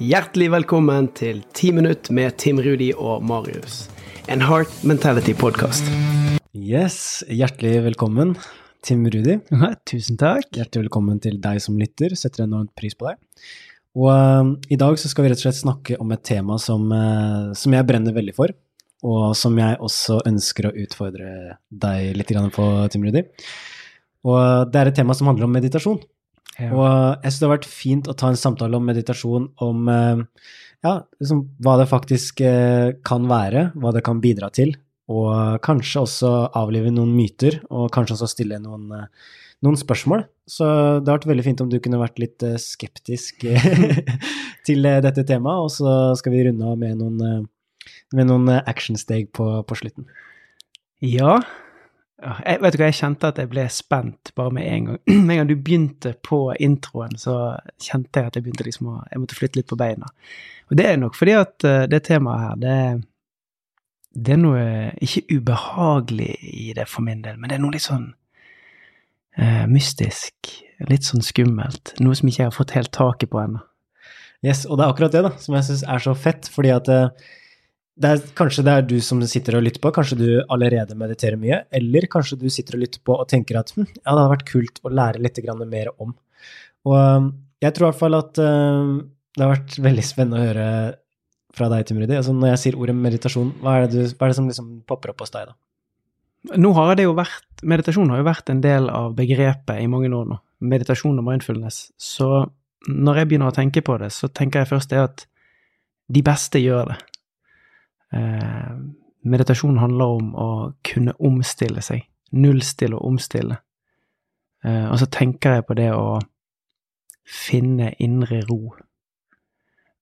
Hjertelig velkommen til 10 minutt med Tim Rudi og Marius. En Heart Mentality-podkast. Yes, hjertelig velkommen, Tim Rudi. Tusen takk. Hjertelig velkommen til deg som lytter, setter enormt pris på deg. Og uh, i dag så skal vi rett og slett snakke om et tema som, uh, som jeg brenner veldig for, og som jeg også ønsker å utfordre deg litt på, Tim Rudi. Og uh, det er et tema som handler om meditasjon. Ja. Og jeg syns det har vært fint å ta en samtale om meditasjon, om ja, liksom, hva det faktisk kan være, hva det kan bidra til, og kanskje også avlive noen myter, og kanskje også stille noen, noen spørsmål. Så det har vært veldig fint om du kunne vært litt skeptisk til dette temaet, og så skal vi runde av med noen, med noen actionsteg på, på slutten. Ja, jeg, vet du hva, jeg kjente at jeg ble spent bare med en gang. Med en gang du begynte på introen, så kjente jeg at jeg begynte liksom å Jeg måtte flytte litt på beina. Og det er nok fordi at uh, det temaet her, det, det er noe ikke ubehagelig i det for min del, men det er noe litt sånn uh, mystisk. Litt sånn skummelt. Noe som ikke jeg har fått helt taket på ennå. Yes, og det er akkurat det da, som jeg syns er så fett, fordi at uh det er, kanskje det er du som sitter og lytter på, kanskje du allerede mediterer mye, eller kanskje du sitter og lytter på og tenker at hm, ja, det hadde vært kult å lære litt mer om. Og um, jeg tror i hvert fall at uh, det har vært veldig spennende å høre fra deg, Timrudi. Altså, når jeg sier ordet meditasjon, hva er det, du, hva er det som liksom popper opp hos deg da? Nå har det jo vært, Meditasjon har jo vært en del av begrepet i mange år nå. Meditasjon og mindfulness. Så når jeg begynner å tenke på det, så tenker jeg først det at de beste gjør det. Eh, meditasjon handler om å kunne omstille seg. Nullstille og omstille. Eh, og så tenker jeg på det å finne indre ro.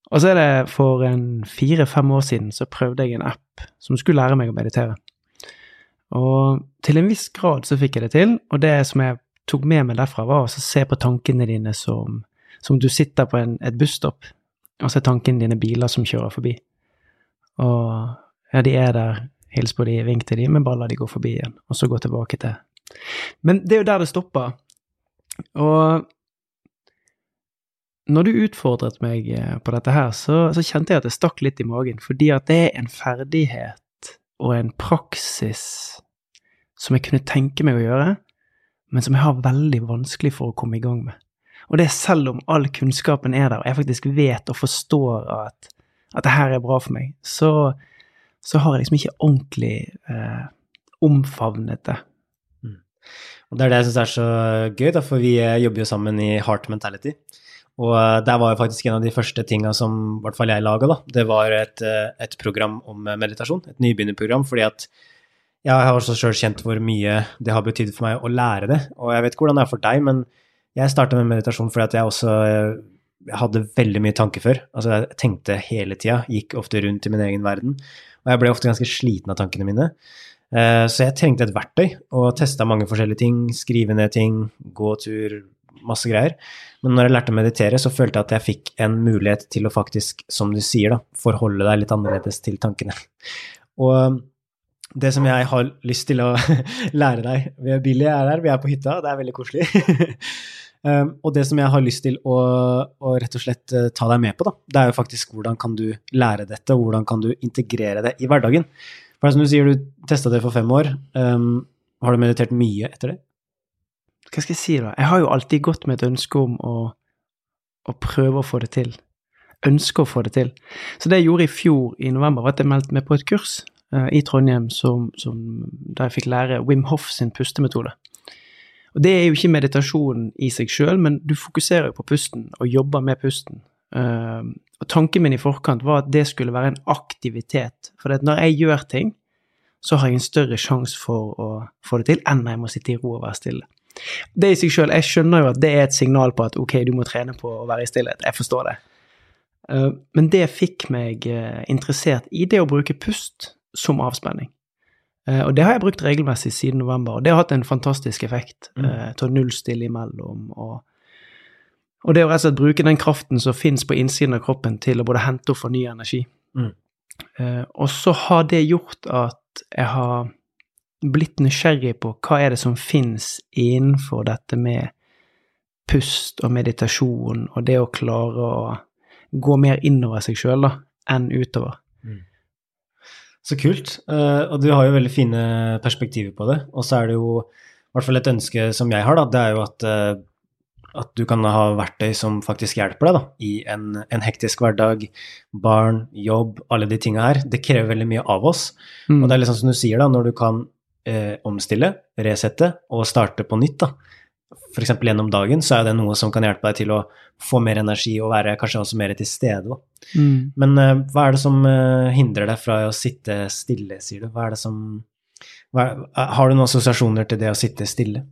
Og så er det for en fire-fem år siden så prøvde jeg en app som skulle lære meg å meditere. Og til en viss grad så fikk jeg det til, og det som jeg tok med meg derfra, var å se på tankene dine som, som du sitter på en, et busstopp, og så er tankene dine biler som kjører forbi. Og ja, de er der, hils på de, vink til de, men bare la de gå forbi igjen, og så gå tilbake til Men det er jo der det stopper. Og når du utfordret meg eh, på dette her, så, så, kjente jeg at det stakk litt i magen, fordi at det er en ferdighet og en praksis som jeg kunne tenke meg å gjøre, men som jeg har veldig vanskelig for å komme i gang med. Og det er selv om all kunnskapen er der, og jeg faktisk vet og forstår at at det her er bra for meg, så, så har jeg liksom ikke ordentlig eh, omfavnet det. Mm. Og Det er det jeg syns er så gøy, da, for vi eh, jobber jo sammen i Heart Mentality. Og eh, der var jo faktisk en av de første tinga som i hvert fall jeg laga, da. Det var et, eh, et, program om meditasjon. Et nybegynnerprogram. Fordi at jeg har også sjøl kjent hvor mye det har betydd for meg å lære det. Og jeg vet ikke hvordan det er for deg, men jeg starta med meditasjon fordi at jeg også jeg hadde veldig mye tanker før. Altså, jeg tenkte hele tida, gikk ofte rundt i min egen verden. Og jeg ble ofte ganske sliten av tankene mine. Eh, så jeg trengte et verktøy og testa mange forskjellige ting. Skrive ned ting, gå tur, masse greier. Men når jeg lærte å meditere, så følte jeg at jeg fikk en mulighet til å faktisk, som du sier, da, forholde deg litt annerledes til tankene. Og det som jeg har lyst til å lære deg Billy er her, vi er på hytta, det er veldig koselig. Um, og det som jeg har lyst til å, å rett og slett uh, ta deg med på, da, det er jo faktisk hvordan kan du lære dette, hvordan kan du integrere det i hverdagen. For det som du sier, du testa det for fem år. Um, har du meditert mye etter det? Hva skal jeg si, da? Jeg har jo alltid gått med et ønske om å, å prøve å få det til. Ønske å få det til. Så det jeg gjorde i fjor, i november, var at jeg meldte meg på et kurs uh, i Trondheim som, som, der jeg fikk lære Wim Hoff sin pustemetode. Og det er jo ikke meditasjon i seg sjøl, men du fokuserer jo på pusten og jobber med pusten. Uh, og tanken min i forkant var at det skulle være en aktivitet. For når jeg gjør ting, så har jeg en større sjanse for å få det til enn når jeg må sitte i ro og være stille. Det i seg sjøl, jeg skjønner jo at det er et signal på at ok, du må trene på å være i stillhet. Jeg forstår det. Uh, men det fikk meg uh, interessert i det å bruke pust som avspenning. Eh, og det har jeg brukt regelmessig siden november, og det har hatt en fantastisk effekt mm. Eh, til å nullstille imellom. Og, og, det å rett og slett bruke den kraften som fins på innsiden av kroppen, til å både hente og fornye energi. Mm. Eh, og så har det gjort at jeg har blitt nysgjerrig på hva er det som fins innenfor dette med pust og meditasjon, og det å klare å gå mer innover seg sjøl enn utover. Så kult. Eh, og du har jo veldig fine perspektiver på det. Og så er det jo i hvert fall et ønske som jeg har, da, det er jo at, eh, at du kan ha verktøy som faktisk hjelper deg da, i en, en hektisk hverdag, barn, jobb, alle de tinga her. Det krever veldig mye av oss. Mm. Og det er liksom som du sier, da, når du kan eh, omstille, resette og starte på nytt, da, f.eks. gjennom dagen, så er det noe som kan hjelpe deg til å få mer energi og være kanskje også mer til stede. Mm. Men uh, hva er det som uh, hindrer deg fra å sitte stille, sier du? Hva er det som er, eh, Har du noen assosiasjoner til det å sitte stille?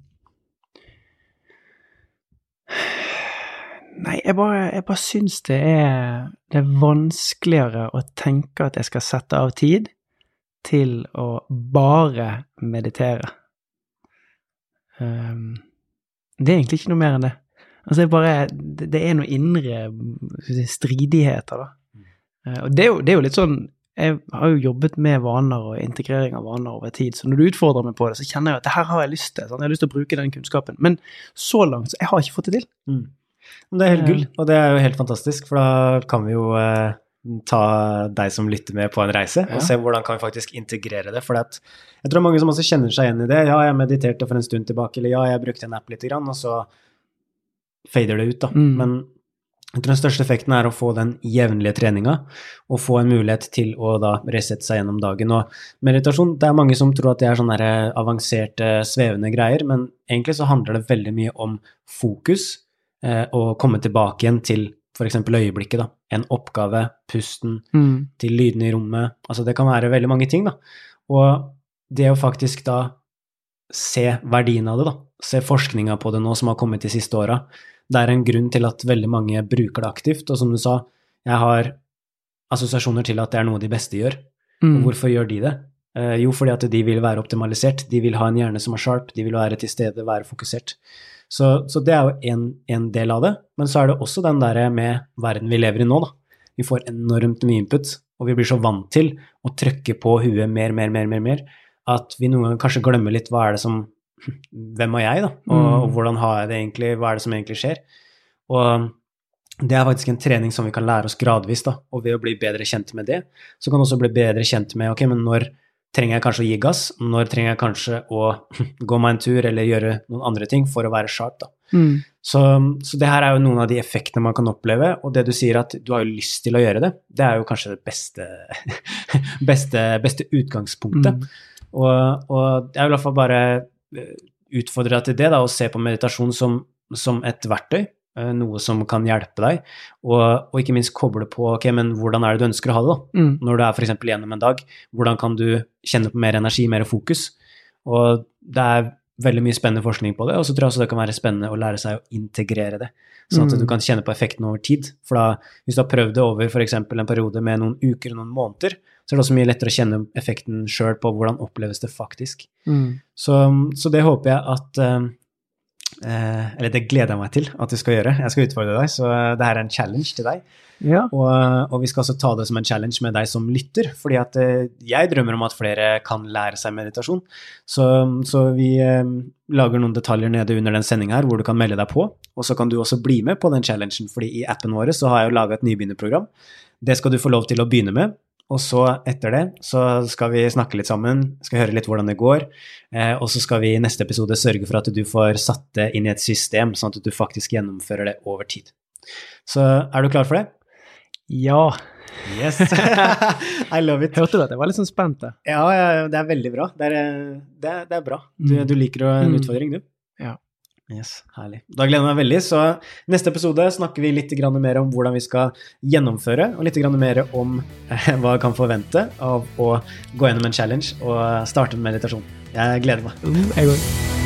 Nei, jeg bare, jeg bare syns det er, det er vanskeligere å tenke at jeg skal sette av tid til å bare meditere. Um, det er egentlig ikke noe mer enn det. Altså, det er bare Det, er noen indre stridigheter, da. Eh, og det er, jo, det er jo litt sånn Jeg har jo jobbet med vaner og integrering av vaner over tid, så når du utfordrer meg på det, så kjenner jeg at det her har jeg lyst til. Sant? Jeg har lyst til å bruke den kunnskapen. Men så langt så jeg har ikke fått det til. Mm. Det er helt gull, og det er jo helt fantastisk, for da kan vi jo eh, ta deg som lytter med på en reise, Ja. og se hvordan kan vi faktisk integrere det. For jeg tror mange som også kjenner seg igjen i det. Ja, jeg mediterte for en stund tilbake, eller ja, jeg brukte en app lite grann, og så fader det ut, da. Mm. Men jeg tror den største effekten er å få den jevnlige treninga, og få en mulighet til å da resette seg gjennom dagen. Og meditasjon, det er mange som tror at det er sånne avanserte, svevende greier, men egentlig så handler det veldig mye om fokus, eh, og komme tilbake igjen til f.eks. øyeblikket, da. En oppgave, pusten, Mm. til lydene i rommet. Altså det kan være veldig mange ting, da. Og det å faktisk da se verdien av det, da. Se forskninga på det nå som har kommet de siste åra. Det er en grunn til at veldig mange bruker det aktivt, og som du sa, jeg har assosiasjoner til at det er noe de beste gjør. Og Mm. hvorfor gjør de det? Eh, jo, fordi at de vil være optimalisert, de vil ha en hjerne som er sharp, de vil være til stede, være fokusert. Så, så det er jo en, en del av det. Men så er det også den derre med verden vi lever i nå, da. Vi får enormt mye input, og vi blir så vant til å trykke på huet mer, mer, mer, mer, mer, at vi noen ganger kanskje glemmer litt hva er det som Hvem er jeg, da? Og, Mm. og hvordan har jeg det egentlig? Hva er det som egentlig skjer? Og det er faktisk en trening som vi kan lære oss gradvis, da. Og ved å bli bedre kjent med det, så kan vi også bli bedre kjent med ok, men når trenger jeg kanskje å gi gass? Når trenger jeg kanskje å gå meg en tur eller gjøre noen andre ting for å være sharp, da. Mm. Så, så det her er jo noen av de effektene man kan oppleve, og det du sier at du har jo lyst til å gjøre det, det er jo kanskje det beste, beste, beste utgangspunktet. Mm. Og, og jeg vil i hvert fall bare eh, utfordre deg til det, da, å se på meditasjon som, som et verktøy, noe som kan hjelpe deg, og, og ikke minst koble på ok, men hvordan er det du ønsker å ha det, da? Mm. Når du er f.eks. gjennom en dag, hvordan kan du kjenne på mer energi, mer fokus? Og det er veldig mye spennende forskning på det, og så tror jeg også det kan være spennende å lære seg å integrere det, sånn at Mm. du kan kjenne på effekten over tid. For da, hvis du har prøvd det over f.eks. en periode med noen uker og noen måneder, så er det også mye lettere å kjenne effekten sjøl på hvordan oppleves det faktisk. Mm. Så, så det håper jeg at eh, eh, Eller det gleder jeg meg til at du skal gjøre. Jeg skal utfordre deg, så eh, det her er en challenge til deg. Ja. Og, og vi skal også ta det som en challenge med deg som lytter, fordi at eh, jeg drømmer om at flere kan lære seg meditasjon. Så, så vi eh, lager noen detaljer nede under den sendinga her hvor du kan melde deg på, og så kan du også bli med på den challengen, fordi i appen vår så har jeg jo laga et nybegynnerprogram. Det skal du få lov til å begynne med. Og så etter det så skal vi snakke litt sammen, skal høre litt hvordan det går. Eh, og så skal vi i neste episode sørge for at du får satt det inn i et system, sånn at du faktisk gjennomfører det over tid. Så er du klar for det? ja. Yes. I love it. Hørte du at jeg var litt sånn spent? Ja, det er veldig bra. Det er, eh, det er, det er bra. Du, Mm. du liker å- en Mm. utfordring, du? Yes, herlig. Da gleder jeg meg veldig. Så neste episode snakker vi litt mer om hvordan vi skal gjennomføre, og litt mer om eh, hva vi kan forvente av å gå gjennom en challenge og starte med meditasjon. Jeg gleder meg. Mm, jeg òg.